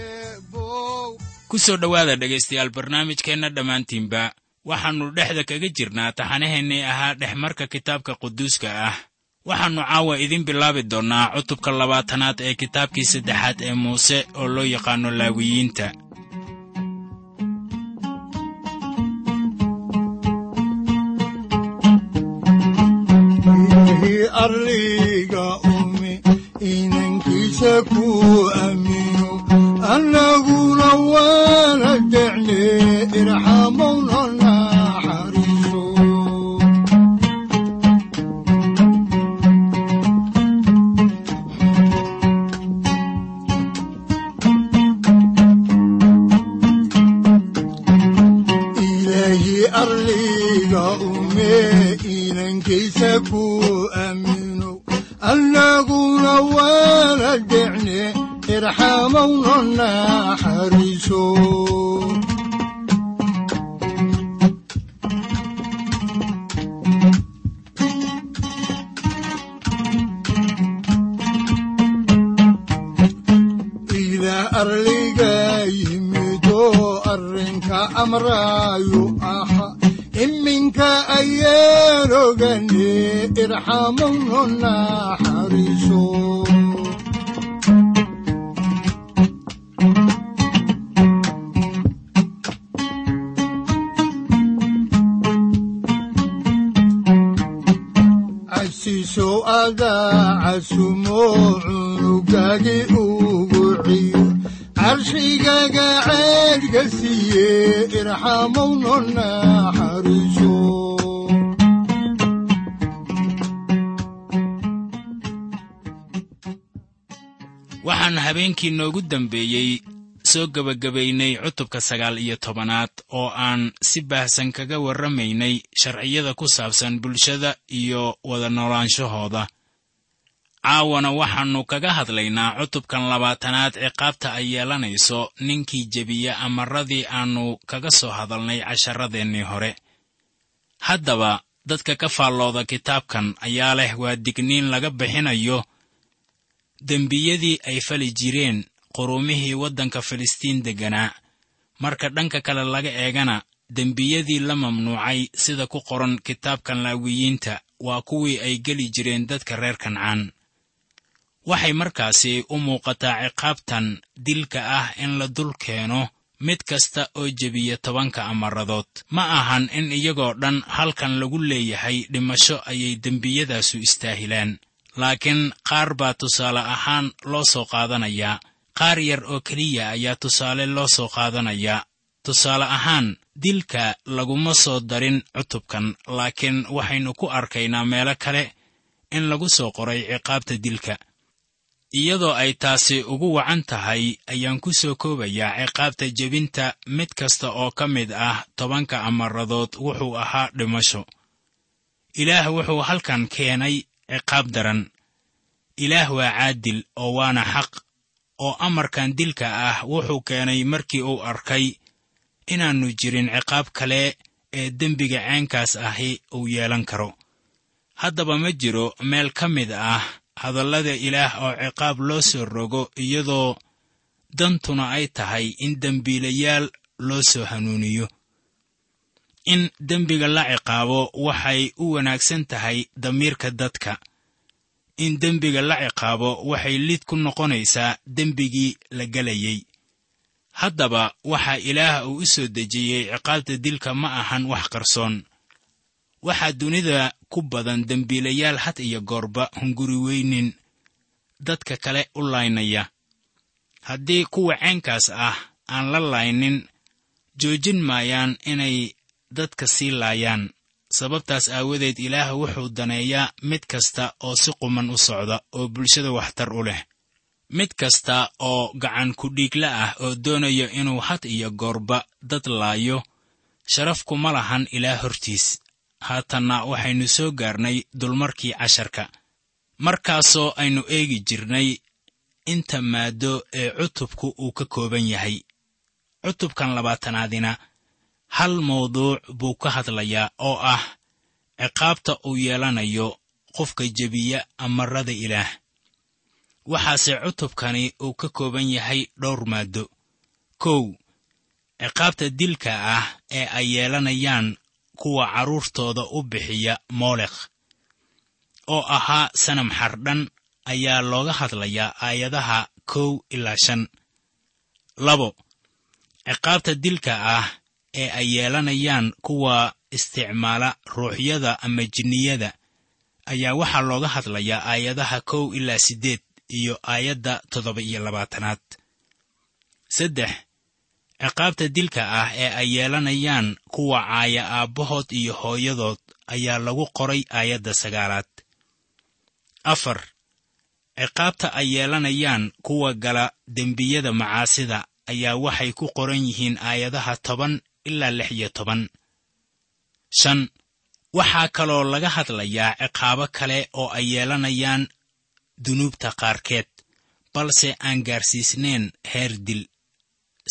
eebow ku soo dhowaada dhegaystayaal barnaamijkeenna dhammaantiinba waxaannu dhexda kaga jirnaa taxanaheennii ahaa dhexmarka kitaabka quduuska ah. Waxaannu caawa idiin bilaabi doonnaa cutubka labaatanaad ee kitaabkii saddexaad ee muuse oo loo yaqaanno laawiyiinta arliga arliga yimido arrinka amraayu aha. Iminka ayaan ogane irxamowna naxariiso casiisow adaa casumo cunugagi waxaan habeenkii noogu dambeeyey soo gebagabaynay cutubka sagaal iyo tobanaad oo aan si baahsan kaga warramaynay sharciyada ku saabsan bulshada iyo wada noolaanshahooda caawana waxaannu kaga hadlaynaa cutubkan labaatanaad ciqaabta ay yeelanayso ninkii jebiya amaradii aannu kaga soo hadalnay casharradeennii hore. Haddaba dadka ka faallooda kitaabkan ayaa leh waa digniin laga bixinayo. Dembiyadii ay fali jireen quruumihii waddanka filistiin degganaa marka dhanka kale laga eegana dembiyadii la mamnuucay sida ku qoran kitaabkan laawiyiinta waa kuwii ay geli jireen dadka reer kancaan waxay markaasi u muuqataa ciqaabtan dilka ah in la dul keeno mid kasta oo jebiya tobanka amaradood. Ma ahan in iyagoo dhan halkan lagu leeyahay dhimasho ayay dembiyadaasu istaahilaan laakiin qaar baa tusaale ahaan loo soo qaadanayaa qaar yar oo keliya ayaa tusaale loo soo qaadanayaa tusaale ahaan dilka laguma soo darin cutubkan laakiin waxaynu ku arkaynaa meelo kale in lagu soo qoray ciqaabta dilka iyadoo ay taasi ugu wacan tahay ayaan ku soo koobayaa ciqaabta jebinta mid kasta oo ka mid ah tobanka amaradood wuxuu ahaa dhimasho. Ilaah wuxuu halkan keenay ciqaab daran. Ilaah waa caadil oo waana xaq oo amarkan dilka ah wuxuu keenay markii uu arkay inaannu jirin ciqaab kale ee dembiga ceenkaas ahi uu yeelan karo. Haddaba ma jiro meel ka mid ah hadallada ilaah oo ciqaab loo soo rogo iyadoo dantuna ay tahay in dembiilayaal loo soo hanuuniyo. In dembiga la ciqaabo waxay u wanaagsan tahay damiirka dadka. In dembiga la ciqaabo waxay lid ku noqonaysaa dembigii la gelayey haddaba waxaa ilaah uu u soo dejiyey ciqaabta dilka ma ahan wax qarsoon. Waxaa dunida ku badan dembiilayaal had iyo goorba hunguri weynin dadka kale u laynaya. Haddii kuwa ceenkaas ah aan la laynin joojin maayaan inay dadka sii laayaan. Sababtaas aawadeed ilaah wuxuu daneeyaa mid kasta oo si quman u socda oo bulshada waxtar u leh. Mid kasta oo gacan ku-dhiigla ah oo doonaya inuu had iyo goorba dad laayo sharaf kuma lahan ilaah hortiis haatanna waxaynu soo gaarnay dulmarkii casharka. Markaasoo aynu eegi jirnay inta maaddo ee cutubku uu ka kooban yahay. Cutubkan labaatanaadina hal mawduuc buu ka hadlayaa oo ah ciqaabta uu yeelanayo qofka jebiya amarada ilaah. Waxaase cutubkani uu ka kooban yahay dhowr maaddo kow ciqaabta dilka ah ee ay yeelanayaan kuwa carruurtooda u bixiya moolekh oo ahaa sanam xardhan ayaa looga hadlayaa aayadaha kow ilaa shan. Labo ciqaabta dilka ah ee ay yeelanayaan kuwa isticmaala ruuxyada ama jinniyada ayaa waxaa looga hadlayaa aayadaha kow ilaa siddeed iyo aayadda toddoba iyo labaatanaad. Saddex ciqaabta dilka ah ee ay yeelanayaan kuwa caaya aabbahood iyo hooyadood ayaa lagu qoray aayadda sagaalaad. Afar ciqaabta ay yeelanayaan kuwa gala dembiyada macaasida ayaa waxay ku qoran yihiin aayadaha toban ilaa lix iyo toban. Shan waxaa kaloo laga hadlayaa ciqaabo kale oo ay yeelanayaan dunuubta qaarkeed balse aan gaarsiisnayn heer dil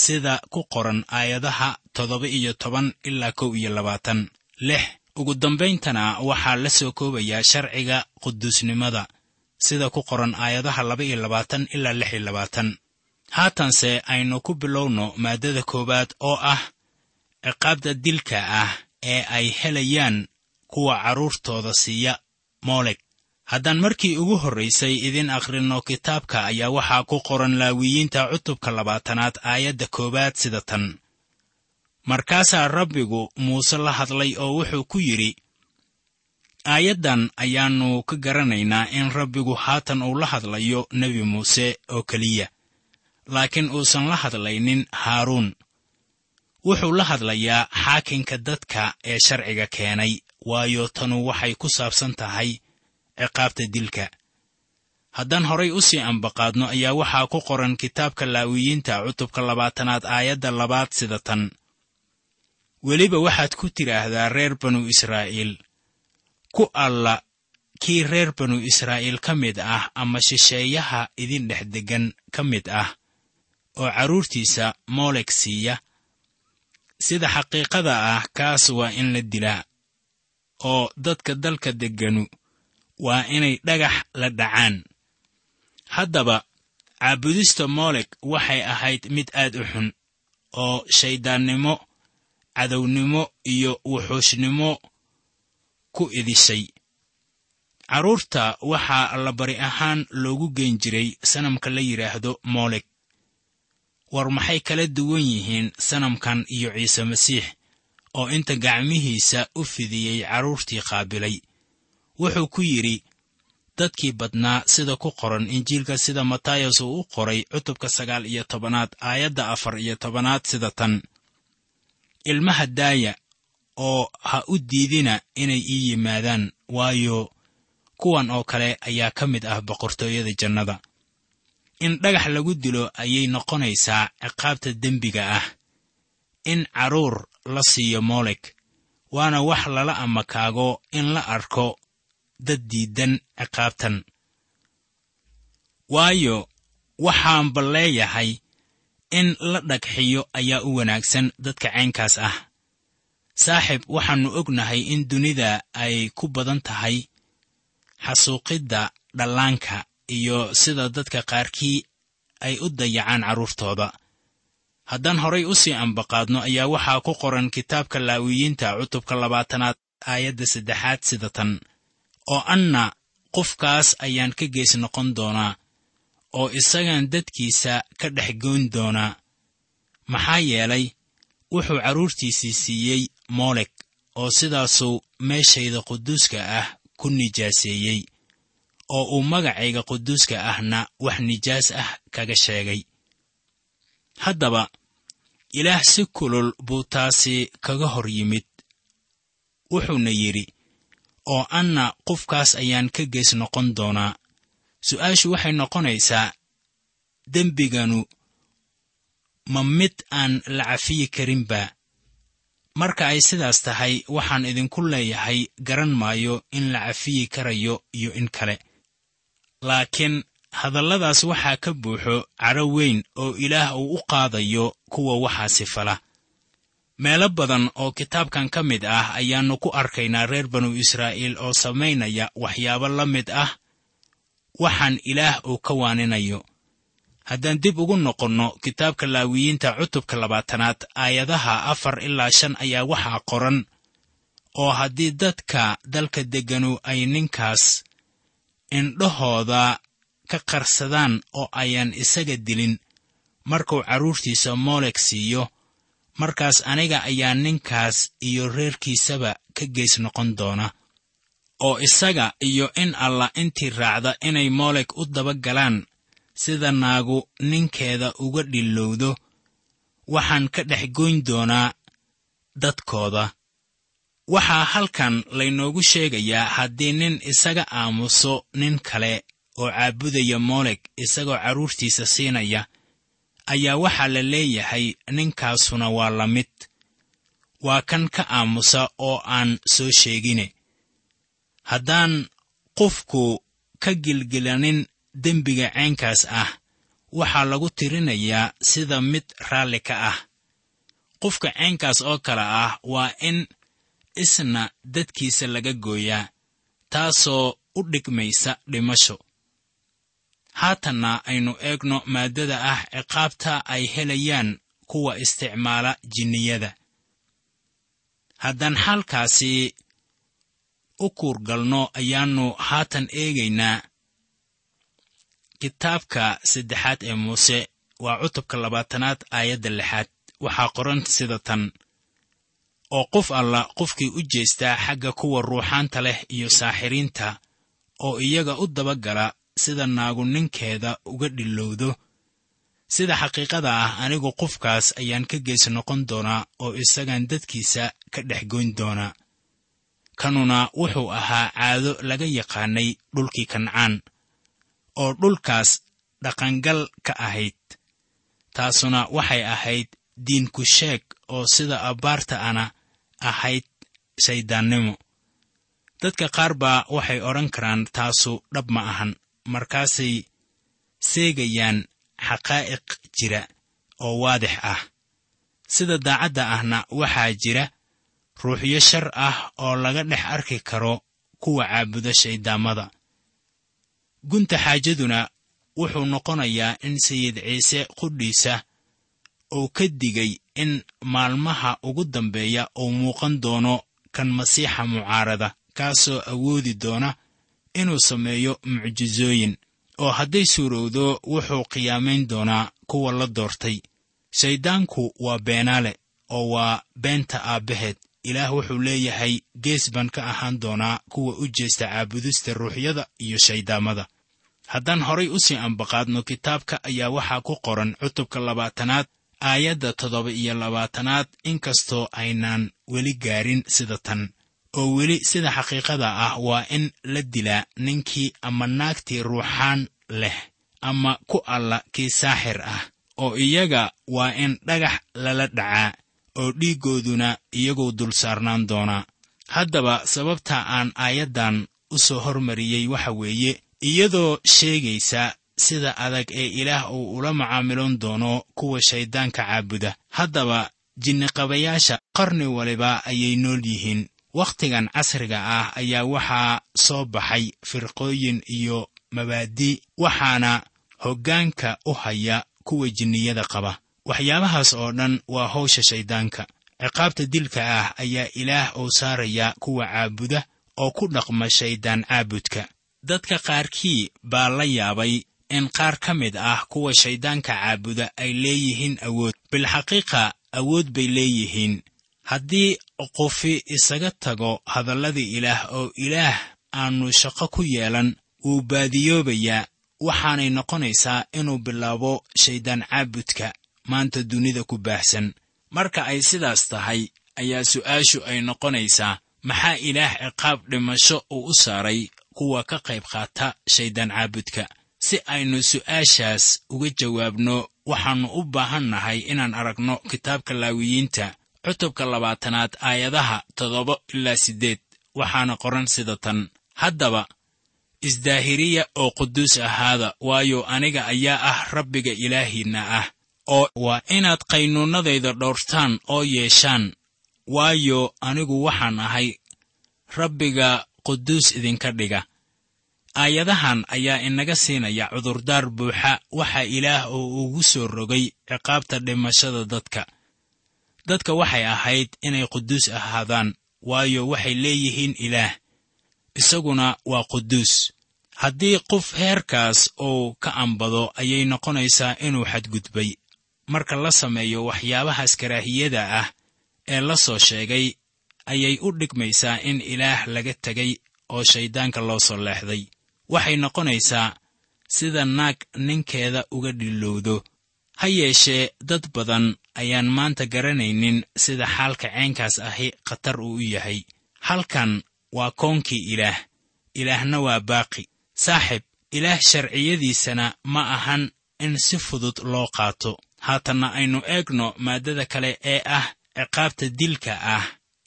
sida ku qoran aayadaha toddoba iyo toban ilaa kow iyo labaatan. Lix ugu dambayntana waxaa la soo koobayaa sharciga quduusnimada sida ku qoran aayadaha laba iyo labaatan ilaa lix iyo labaatan. Haatanse aynu ku bilowno maaddada koowaad oo ah ciqaabta dilka ah ee ay helayaan kuwa carruurtooda siiya moolek haddaan markii ugu horraysay idin akhrinno kitaabka ayaa waxaa ku qoran laawiyiinta cutubka labaatanaad aayadda koowaad sida tan. Markaasaa rabbigu muuse la hadlay oo wuxuu ku yidhi aayaddan ayaannu ka garanaynaa in rabbigu haatan uu la hadlayo nebi muuse oo keliya laakiin uusan la hadlaynin haaruun. Wuxuu la hadlayaa xaakinka dadka ee sharciga keenay waayo tanu waxay ku saabsan tahay ciqaabta dilka. Haddaan horay u sii ambaqaadno ayaa waxaa ku qoran kitaabka laawiyiinta cutubka labaatanaad aayadda labaad sida tan. Weliba waxaad ku tidhaahdaa reer banu israa'iil ku alla kii reer banu israa'iil ka mid ah ama shisheeyaha idin dhex deggan ka mid ah oo carruurtiisa moolek siiya. Sida xaqiiqada ah kaas waa in la dilaa oo dadka dalka degganu waa inay dhagax la dhacaan. Haddaba caabudista moolek waxay ahayd mid aad u xun oo shayddaannimo cadownimo iyo wuxuushnimo ku idishay. Carruurta waxaa allabari ahaan loogu geen jiray sanamka la yidhaahdo moolek war maxay kala duwan yihiin sanamkan iyo ciise masiix oo inta gacmihiisa u fidiyey carruurtii qaabilay wuxuu ku yidhi dadkii badnaa sida ku qoran injiilka sida matayas uu u qoray cutubka sagaal iyo tobanaad aayadda afar iyo tobanaad sida tan. Ilmaha daaya oo ha u diidina inay ii yimaadaan waayo kuwan oo kale ayaa ka mid ah boqortooyada jannada. In dhagax lagu dilo ayay noqonaysaa ciqaabta dembiga ah. In carruur la siiyo moolek waana wax lala amakaago in la arko dad diidan ciqaabtan. Waayo waxaanba leeyahay in la dhagxiyo ayaa u wanaagsan dadka caynkaas ah. Saaxib waxaannu ognahay in dunida ay ku badan tahay xasuuqidda dhallaanka iyo sida dadka qaarkii ay u dayacaan carruurtooda haddaan horay u sii ambaqaadno ayaa waxaa ku qoran kitaabka laawiyiinta cutubka labaatanaad aayadda saddexaad sida tan oo anna qofkaas ayaan ka gees noqon doonaa oo isagaan dadkiisa ka dhex goyn doonaa maxaa yeelay wuxuu carruurtiisii siiyey moolek oo sidaasuu meeshayda quduuska ah ku nijaaseeyey oo uu magacayga quduuska ahna wax nijaas ah kaga sheegay. Haddaba ilaah si kulul buu taasi kaga hor yimid. Wuxuuna yidhi oo anna qofkaas ayaan ka gees noqon doonaa. Su'aashu waxay noqonaysaa dembiganu ma mid aan la cafiyi karinba marka ay sidaas tahay waxaan idinku leeyahay garan maayo in la cafiyi karayo iyo in kale. Laakiin hadalladaas waxaa ka buuxo cadho weyn oo ilaah uu u qaadayo kuwa waxaasi fala meelo badan oo kitaabkan ka mid ah ayaannu ku arkaynaa reer banu israa'iil oo samaynaya waxyaabo la mid ah waxaan ilaah uu ka waaninayo. Haddaan dib ugu noqonno kitaabka laawiyiinta cutubka labaatanaad aayadaha afar ilaa shan ayaa waxaa qoran oo haddii dadka dalka degganu ay ninkaas indhahooda ka qarsadaan oo ayaan isaga dilin markuu carruurtiisa moolek siiyo markaas aniga ayaa ninkaas iyo reerkiisaba ka gees noqon doona oo isaga iyo in alla intii raacda inay moolek u daba galaan sida naagu ninkeeda uga dhillowdo waxaan ka dhex goyn doonaa dadkooda. Waxaa halkan laynoogu sheegayaa haddii nin isaga aamuso nin kale oo caabudaya moolek isagoo carruurtiisa siinaya ayaa waxaa la leeyahay ninkaasuna waa la mid. Waa kan ka aamusa oo aan soo sheegine. Haddaan qofku ka gilgilanin dembiga caynkaas ah waxaa lagu tirinayaa sida mid raalli ka ah. Qofka caynkaas oo kale ah waa in isna dadkiisa laga gooyaa taasoo u dhigmaysa dhimasho haatanna aynu eegno maaddada ah ciqaabta ay helayaan kuwa isticmaala jinniyada. Haddaan xaalkaasi u kuurgalno ayaannu haatan eegaynaa kitaabka saddexaad ee muuse waa cutubka labaatanaad aayadda lixaad. Waxaa qoran sida tan oo qof alla qofkii u jeestaa xagga kuwa ruuxaanta leh iyo saaxiriinta oo iyaga u dabagala sida naagu ninkeeda uga dhillowdo. Sida xaqiiqada ah anigu qofkaas ayaan ka gees noqon doonaa oo isagaan dadkiisa ka dhex goyn doonaa kanuna wuxuu ahaa caado laga yaqaanay dhulkii kancaan oo dhulkaas dhaqangal ka ahayd. Taasuna waxay ahayd diinku sheeg oo sida abbaarta ana ahayd shayddaannimo dadka qaar baa waxay odhan karaan taasu dhab ma ahan markaasay seegayaan xaqaa'iq jira oo waadix ah. Sida daacadda ahna waxaa jira ruuxyo shar ah oo laga dhex arki karo kuwa caabuda shayddaammada gunta xaajaduna wuxuu noqonayaa in sayid ciise qudhiisa uu ka digay in maalmaha ugu dambeeya uu muuqan doono kan masiixa mucaarada kaasoo awoodi doona inuu sameeyo mucjisooyin oo hadday suurowdo wuxuu qiyaamayn doonaa kuwa la doortay. Shayddaanku waa beenaale oo waa beenta aabbaheed. Ilaah wuxuu leeyahay gees baan ka ahaan doonaa kuwa u jeesta caabudista ruuxyada iyo shayddaamada. Haddaan horay u sii ambaqaadno kitaabka ayaa waxaa ku qoran cutubka labaatanaad aayadda toddoba iyo labaatanaad inkastoo aynaan weli gaarin sida tan oo weli sida xaqiiqada ah waa in la dilaa ninkii ama naagtii ruuxaan leh ama ku alla kii saaxir ah oo iyaga waa in dhagax lala dhacaa oo dhiiggooduna iyaguu dul saarnaan doonaa haddaba sababta aan aayaddan u soo hormariyey waxa weeye iyadoo sheegaysa sida adag ee ilaah uu ula macaamiloon doono kuwa shayddaanka caabuda. Haddaba jinniqabayaasha qarni waliba ayay nool yihiin wakhtigan casriga ah ayaa waxaa soo baxay firqooyin iyo mabaadi waxaana hoggaanka u haya kuwa jinniyada qaba. Waxyaabahaas oo dhan waa hawsha shayddaanka ciqaabta dilka ah ayaa ilaah uu saaraya kuwa caabuda oo ku dhaqma shayddaan caabudka. Dadka qaarkii baa la yaabay in qaar ka mid ah kuwa shayddaanka caabuda ay leeyihiin awood. Bilxaqiiqa awood bay leeyihiin haddii qofi isaga tago hadalladii ilaah oo ilaah aannu shaqo ku yeelan wuu baadiyoobayaa. Waxaanay noqonaysaa inuu bilaabo shayddaan caabudka maanta dunida ku baahsan. Marka ay sidaas tahay ayaa su'aashu ay noqonaysaa maxaa ilaah ciqaab dhimasho uu u saaray kuwa ka qayb qaata shayddaan caabudka? Si aynu su'aashaas uga jawaabno waxaannu u baahan nahay inaan aragno kitaabka laawiyiinta cutubka labaatanaad aayadaha toddoba ilaa siddeed waxaana qoran sida tan. Haddaba isdaahiriya oo quduus ahaada waayo aniga ayaa ah rabbiga ilaahiinna ah oo waa inaad qaynuunnadayda dhowrtaan oo yeeshaan waayo anigu waxaan ahay rabbiga quduus idinka dhiga. Aayadahan ayaa inaga siinaya cudurdaar buuxa waxa ilaah oo ugu soo rogay ciqaabta dhimashada dadka dadka waxay ahayd inay quduus ahaadaan waayo waxay leeyihiin ilaah. Isaguna waa quduus. Haddii qof heerkaas uu ka ambado ayay noqonaysaa inuu xadgudbay. Marka la sameeyo waxyaabahaas karaahiyada ah ee la soo sheegay ayay u dhigmaysaa in ilaah laga tegay oo shayddaanka loo soo leexday. Waxay noqonaysaa sida naag ninkeeda uga dhilowdo ha yeeshee dad badan ayaan maanta garanaynin sida xaalka ceenkaas ahi khatar uu u yahay. Halkan waa koonkii ilaah. Ilaahna waa baaqi. Saaxib ilaah sharciyadiisana ma ahan in si fudud loo qaato. Haatanna aynu eegno maaddada kale ee ah ciqaabta dilka ah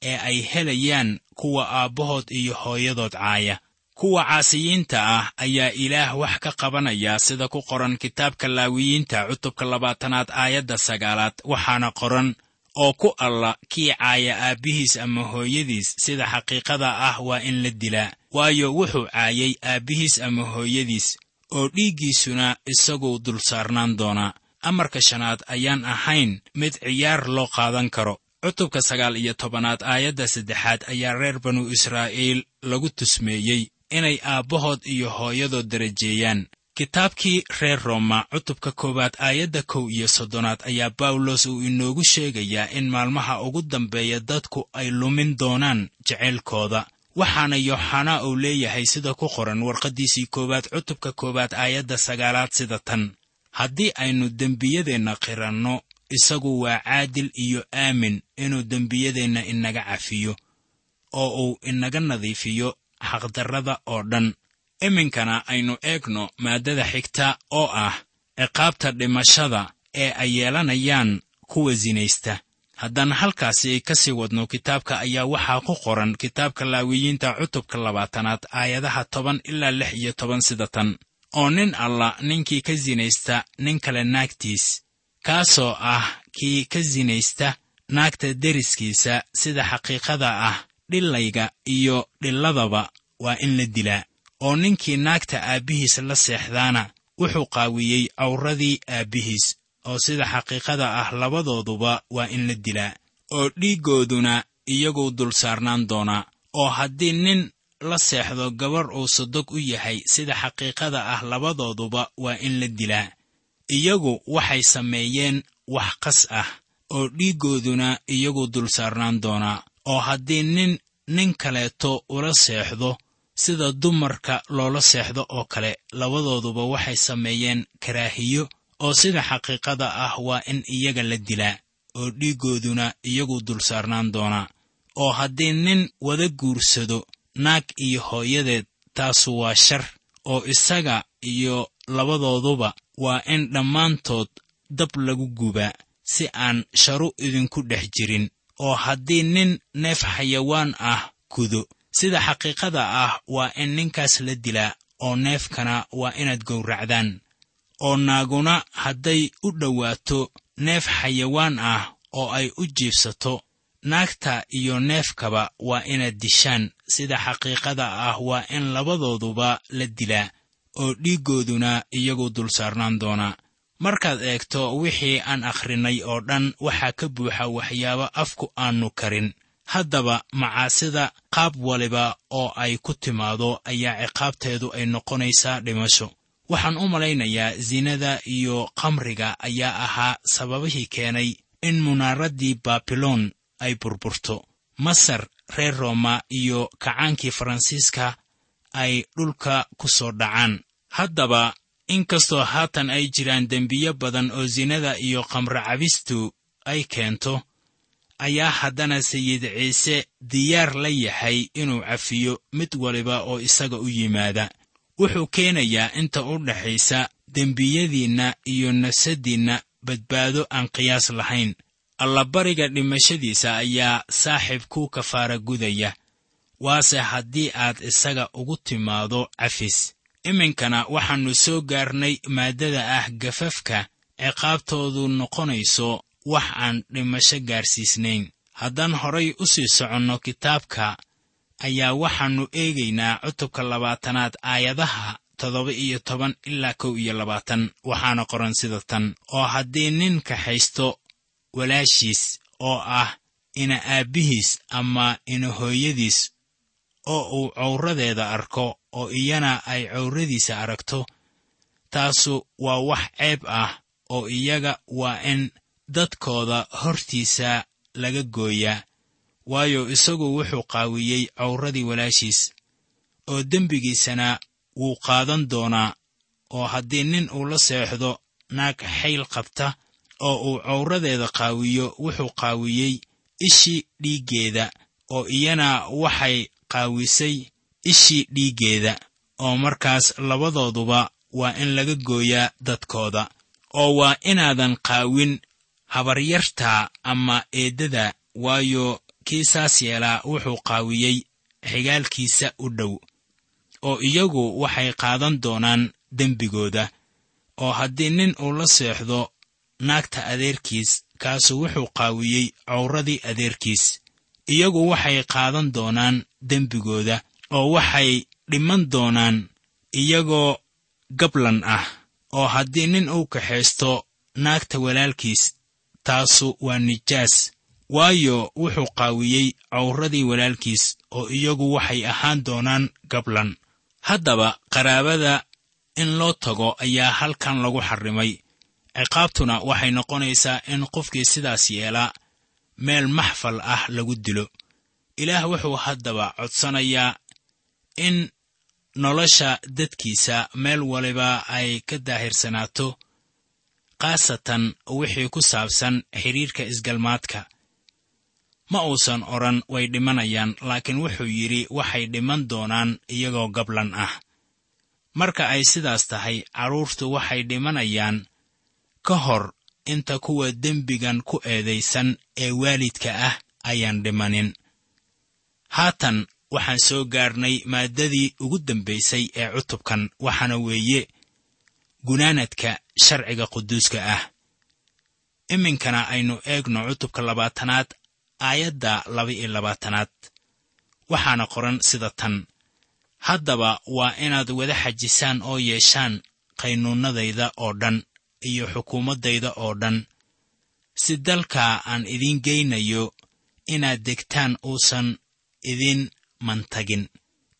ee ay helayaan kuwa aabbahood iyo hooyadood caaya kuwa caasiyiinta ah ayaa ilaah wax ka qabanaya sida ku qoran kitaabka laawiyiinta cutubka labaatanaad aayadda sagaalaad waxaana qoran oo ku alla kii caaya aabbihiis ama hooyadiis sida xaqiiqada ah waa in la dilaa. Waayo wuxuu caayay aabbihiis ama hooyadiis oo dhiiggiisuna isaguu dul saarnaan doonaa. Amarka shanaad ayaan ahayn mid ciyaar loo qaadan karo. Cutubka sagaal iyo tobanaad aayadda saddexaad ayaa reer banu israa'iil lagu tusmeeyey inay aabbahood iyo hooyadood darajeeyaan. Kitaabkii reer rooma cutubka koowaad aayadda kow iyo soddonaad ayaa bawlos uu inoogu sheegayaa in maalmaha ugu dambeeya dadku ay lumin doonaan jeceylkooda waxaana yooxanaa uu leeyahay sida ku qoran warqaddiisii koowaad cutubka koowaad aayadda sagaalaad sida tan. Haddii aynu dembiyadeenna qiranno isagu waa caadil iyo aamin inuu dembiyadeenna inaga cafiyo oo uu inaga nadiifiyo xaqdarrada oo dhan. Iminkana aynu eegno maaddada xigta oo ah ciqaabta dhimashada ee ay yeelanayaan kuwa sinaysta haddaan halkaasi ka sii wadno kitaabka ayaa waxaa ku qoran kitaabka laawiyiinta cutubka labaatanaad aayadaha toban ilaa lix iyo toban sida tan. Oo nin alla ninkii ka sinaysta nin kale naagtiis. Kaasoo ah kii ka sinaysta naagta deriskiisa sida xaqiiqada ah dhilayga iyo dhilladaba waa in la dilaa oo ninkii naagta aabbihiis la seexdaana wuxuu qaawiyey cawradii aabbihiis oo sida xaqiiqada ah labadooduba waa in la dilaa oo dhiiggooduna iyaguu dul saarnaan doonaa oo haddii nin la seexdo gabarh uu sodog u yahay sida xaqiiqada ah labadooduba waa in la dilaa. Iyagu waxay sameeyeen wax qas ah oo dhiiggooduna iyagu dul saarnaan doonaa oo haddii nin nin kaleeto ula seexdo sida dumarka loola seexdo oo kale labadooduba waxay sameeyeen karaahiyo oo sida xaqiiqada ah waa in iyaga la dilaa oo dhiiggooduna iyagu dul saarnaan doonaa oo haddii nin wada guursado naag iyo hooyadeed taasu waa shar. Oo isaga iyo labadooduba waa in dhammaantood dab lagu gubaa si aan sharu idinku dhex jirin oo haddii nin neef xayawaan ah gudo. Sida xaqiiqada ah waa in ninkaas la dilaa oo neefkana waa inaad gowracdaan. Oo naaguna hadday u dhowaato neef xayawaan ah oo ay u jiibsato naagta iyo neefkaba waa inaad dishaan. Sida xaqiiqada ah waa in labadooduba la dilaa oo dhiiggooduna iyagu dul saarnaan doonaa markaad eegto wixii aan akhrinay oo dhan waxaa ka buuxa waxyaabo afku aannu karin. Haddaba macaasida qaab waliba oo ay ku timaado ayaa ciqaabteedu ay noqonaysaa dhimasho. Waxaan u malaynayaa sinada iyo khamriga ayaa ahaa sababihii keenay in munaaraddii baabiloon ay burburto. Masar reer rooma iyo kacaankii faransiiska ay dhulka ku soo dhacaan. Haddaba inkastoo haatan ay jiraan dembiyo badan oo sinada iyo khamro cabistu ay keento ayaa haddana sayid ciise diyaar la yahay inuu cafiyo mid waliba oo isaga u yimaada. Wuxuu keenayaa inta u dhaxaysa dembiyadiinna iyo nafsaddiinna badbaado aan qiyaas lahayn. Allabariga dhimashadiisa ayaa saaxiib ku kafaara gudaya. Waase haddii aad isaga ugu timaado cafis iminkana waxaannu soo gaarnay maaddada ah gafafka ciqaabtoodu noqonayso wax aan dhimasho gaarsiisnayn. Haddaan horay u sii soconno kitaabka ayaa waxaannu eegaynaa cutubka labaatanaad aayadaha toddoba iyo toban ilaa kow iyo labaatan. Waxaana qoran sida tan oo haddii nin kaxaysto walaashiis oo ah ina aabbihiis ama ina hooyadiis oo uu cawradeeda arko oo iyana ay cawradiisa aragto. Taasu waa wax ceeb ah oo iyaga waa in dadkooda hortiisa laga gooyaa. Waayo isagu wuxuu qaawiyey cawradii walaashiis oo dembigiisana wuu qaadan doonaa oo haddii nin uu la seexdo naag xayl qabta oo uu cawradeeda qaawiyo wuxuu qaawiyey ishii dhiiggeeda oo iyana waxay qaawisay ishii dhiiggeeda oo markaas labadooduba waa in laga gooyaa dadkooda oo waa inaadan qaawin habaryarta ama eeddada waayo kii saas yeelaa wuxuu qaawiyey xigaalkiisa u dhow oo iyagu waxay qaadan doonaan dembigooda oo haddii nin uu la seexdo naagta adeerkiis kaasu wuxuu qaawiyey cawradii adeerkiis iyagu waxay qaadan doonaan dembigooda oo waxay dhiman doonaan iyagoo gablan ah oo haddii nin uu kaxaysto naagta walaalkiis taasu waa nijaas. Waayo wuxuu qaawiyey cawradii walaalkiis oo iyagu waxay ahaan doonaan gablan. Haddaba qaraabada in loo tago ayaa halkan lagu xarrimay. Ciqaabtuna waxay noqonaysaa in qofkii sidaas yeelaa meel maxfal ah lagu dilo. Ilaah wuxuu haddaba codsanayaa in nolosha dadkiisa meel waliba ay ka daahirsanaato khaasatan wixii ku saabsan xidhiirka isgalmaadka. Ma uusan odhan way dhimanayaan laakiin wuxuu yidhi waxay dhiman doonaan iyagoo gablan ah. Marka ay sidaas tahay carruurtu waxay dhimanayaan ka hor inta kuwa dembigan ku eedaysan ee waalidka ah ayaan dhimanin. Haatan waxaan soo gaarnay maaddadii ugu dambaysay ee cutubkan waxaana weeye gunaanadka sharciga quduuska ah. Iminkana aynu eegno cutubka labaatanaad aayadda laba-iyo labaatanaad. Waxaana qoran sida tan haddaba waa inaad wada xajisaan oo yeeshaan qaynuunnadayda oo dhan iyo xukuumaddayda oo dhan. Si dalka aan idiin geynayo inaad degtaan uusan idin mantagin.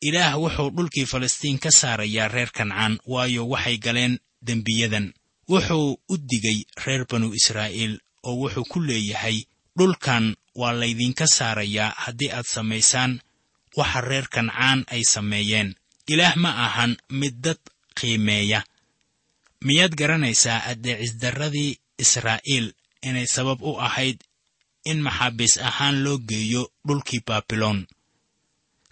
Ilaah wuxuu dhulkii falastiin ka saarayaa reer kancaan waayo waxay galeen dembiyadan. Wuxuu u digay reer banu israa'iil oo wuxuu ku leeyahay dhulkan waa laydinka saarayaa haddii aad samaysaan waxa reer kancaan ay sameeyeen. Ilaah ma ahan mid dad qiimeeya. Miyaad garanaysaa addeecisdarradii israa'iil inay sabab u ahayd in maxaabiis ahaan loo geeyo dhulkii baabiloon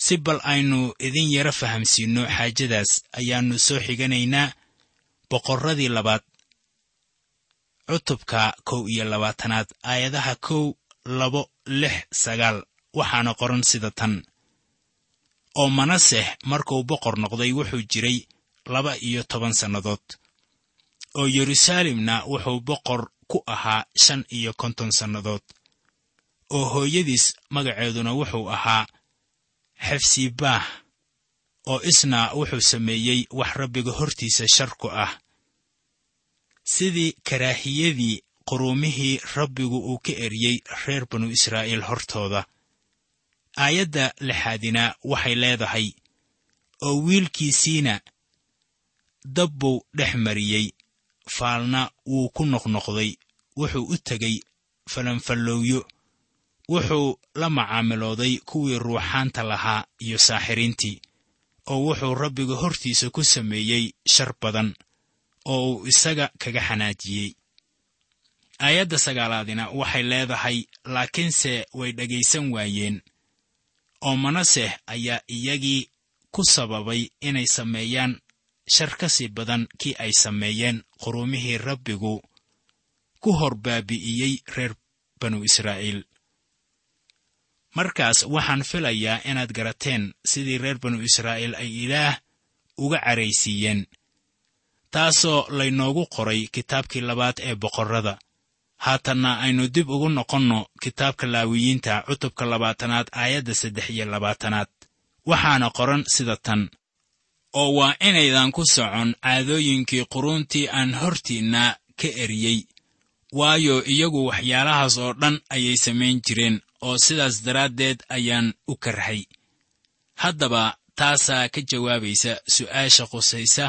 si bal aynu idin yaro fahamsiinno xaajadaas ayaannu soo xiganaynaa boqorradii labaad cutubka kow iyo labaatanaad aayadaha kow labo lix sagaal. Waxaana qoran sida tan. Oo manaseh markuu boqor noqday wuxuu jiray laba iyo toban sannadood. Oo yeruusaalemna wuxuu boqor ku ahaa shan iyo konton sannadood. Oo hooyadiis magaceeduna wuxuu ahaa xefsibaah oo isna wuxuu sameeyey wax rabbiga hortiisa shar ku ah. Sidii karaahiyadii quruumihii rabbigu uu ka eryey reer banu israa'iil hortooda. Aayadda lixaadina waxay leedahay oo wiilkiisiina dabbuu dhex mariyey faalna wuu ku noqnoqday wuxuu u tegey falanfallowyo wuxuu la macaamilooday kuwii ruuxaanta lahaa iyo saaxiriintii oo wuxuu rabbiga hortiisa ku sameeyey shar badan oo uu isaga kaga xanaajiyey. Aayadda sagaalaadina waxay leedahay laakiinse way dhegaysan waayeen oo manaseh ayaa iyagii ku sababay inay sameeyaan shar ka sii badan kii ay sameeyeen quruumihii rabbigu ku hor baabi'iyey reer banu israa'iil markaas waxaan filayaa inaad garateen sidii reer banu israa'iil ay ilaah uga caraysiiyeen taasoo laynoogu qoray kitaabkii labaad ee boqorrada. Haatanna aynu dib ugu noqonno kitaabka laawiyiinta cutubka labaatanaad aayadda saddex iyo labaatanaad. Waxaana qoran sida tan oo waa inaydan ku socon caadooyinkii quruuntii aan hortiinna ka eriyey waayo iyagu waxyaalahaas oo dhan ayay samayn jireen oo sidaas daraaddeed ayaan u karhay haddaba taasaa ka jawaabaysa su'aasha qusaysa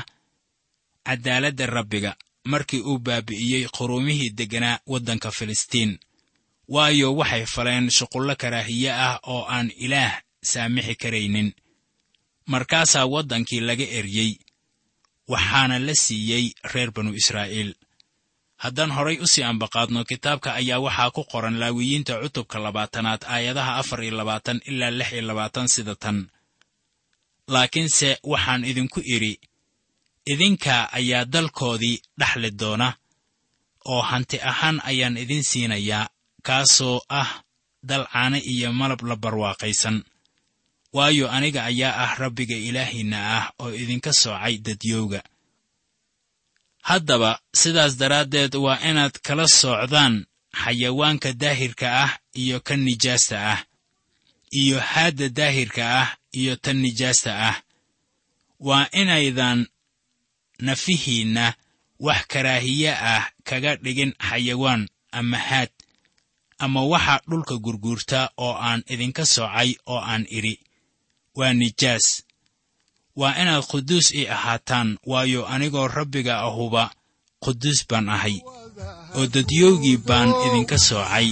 caddaaladda rabbiga markii uu baabi'iyey quruumihii degganaa waddanka filistiin. Waayo waxay faleen shuqullo karaahiye ah oo aan ilaah saamixi karaynin. Markaasaa waddankii laga eryey waxaana la siiyey reer banu israa'iil haddaan horay u sii ambaqaadno kitaabka ayaa waxaa ku qoran laawiyiinta cutubka labaatanaad aayadaha afar iyo labaatan ilaa lix iyo labaatan sida tan. Laakiinse waxaan idinku idhi idinka ayaa dalkoodii dhaxli doona oo hanti ahaan ayaan idin siinayaa kaasoo ah dal caano iyo malab la barwaaqaysan. Waayo aniga ayaa ah rabbiga ilaahiinna ah oo idinka soocay dadyowga haddaba sidaas daraaddeed waa inaad kala soocdaan xayawaanka daahirka ah iyo kan nijaasta ah iyo haadda daahirka ah iyo tan nijaasta ah. Waa inaydan nafihiinna wax karaahiye ah kaga dhigin xayawaan ama haad ama waxa dhulka gurguurta oo aan idinka soocay oo aan idhi waa nijaas waa inaad quduus ii ahaataan waayo anigoo rabbiga ahuba quduus baan ahay oo dadyowgii baan idinka soocay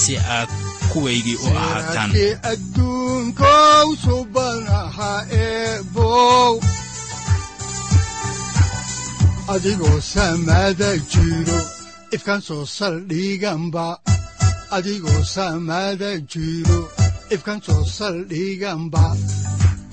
si aad kuwaygii u ahaataan. Saldhiganba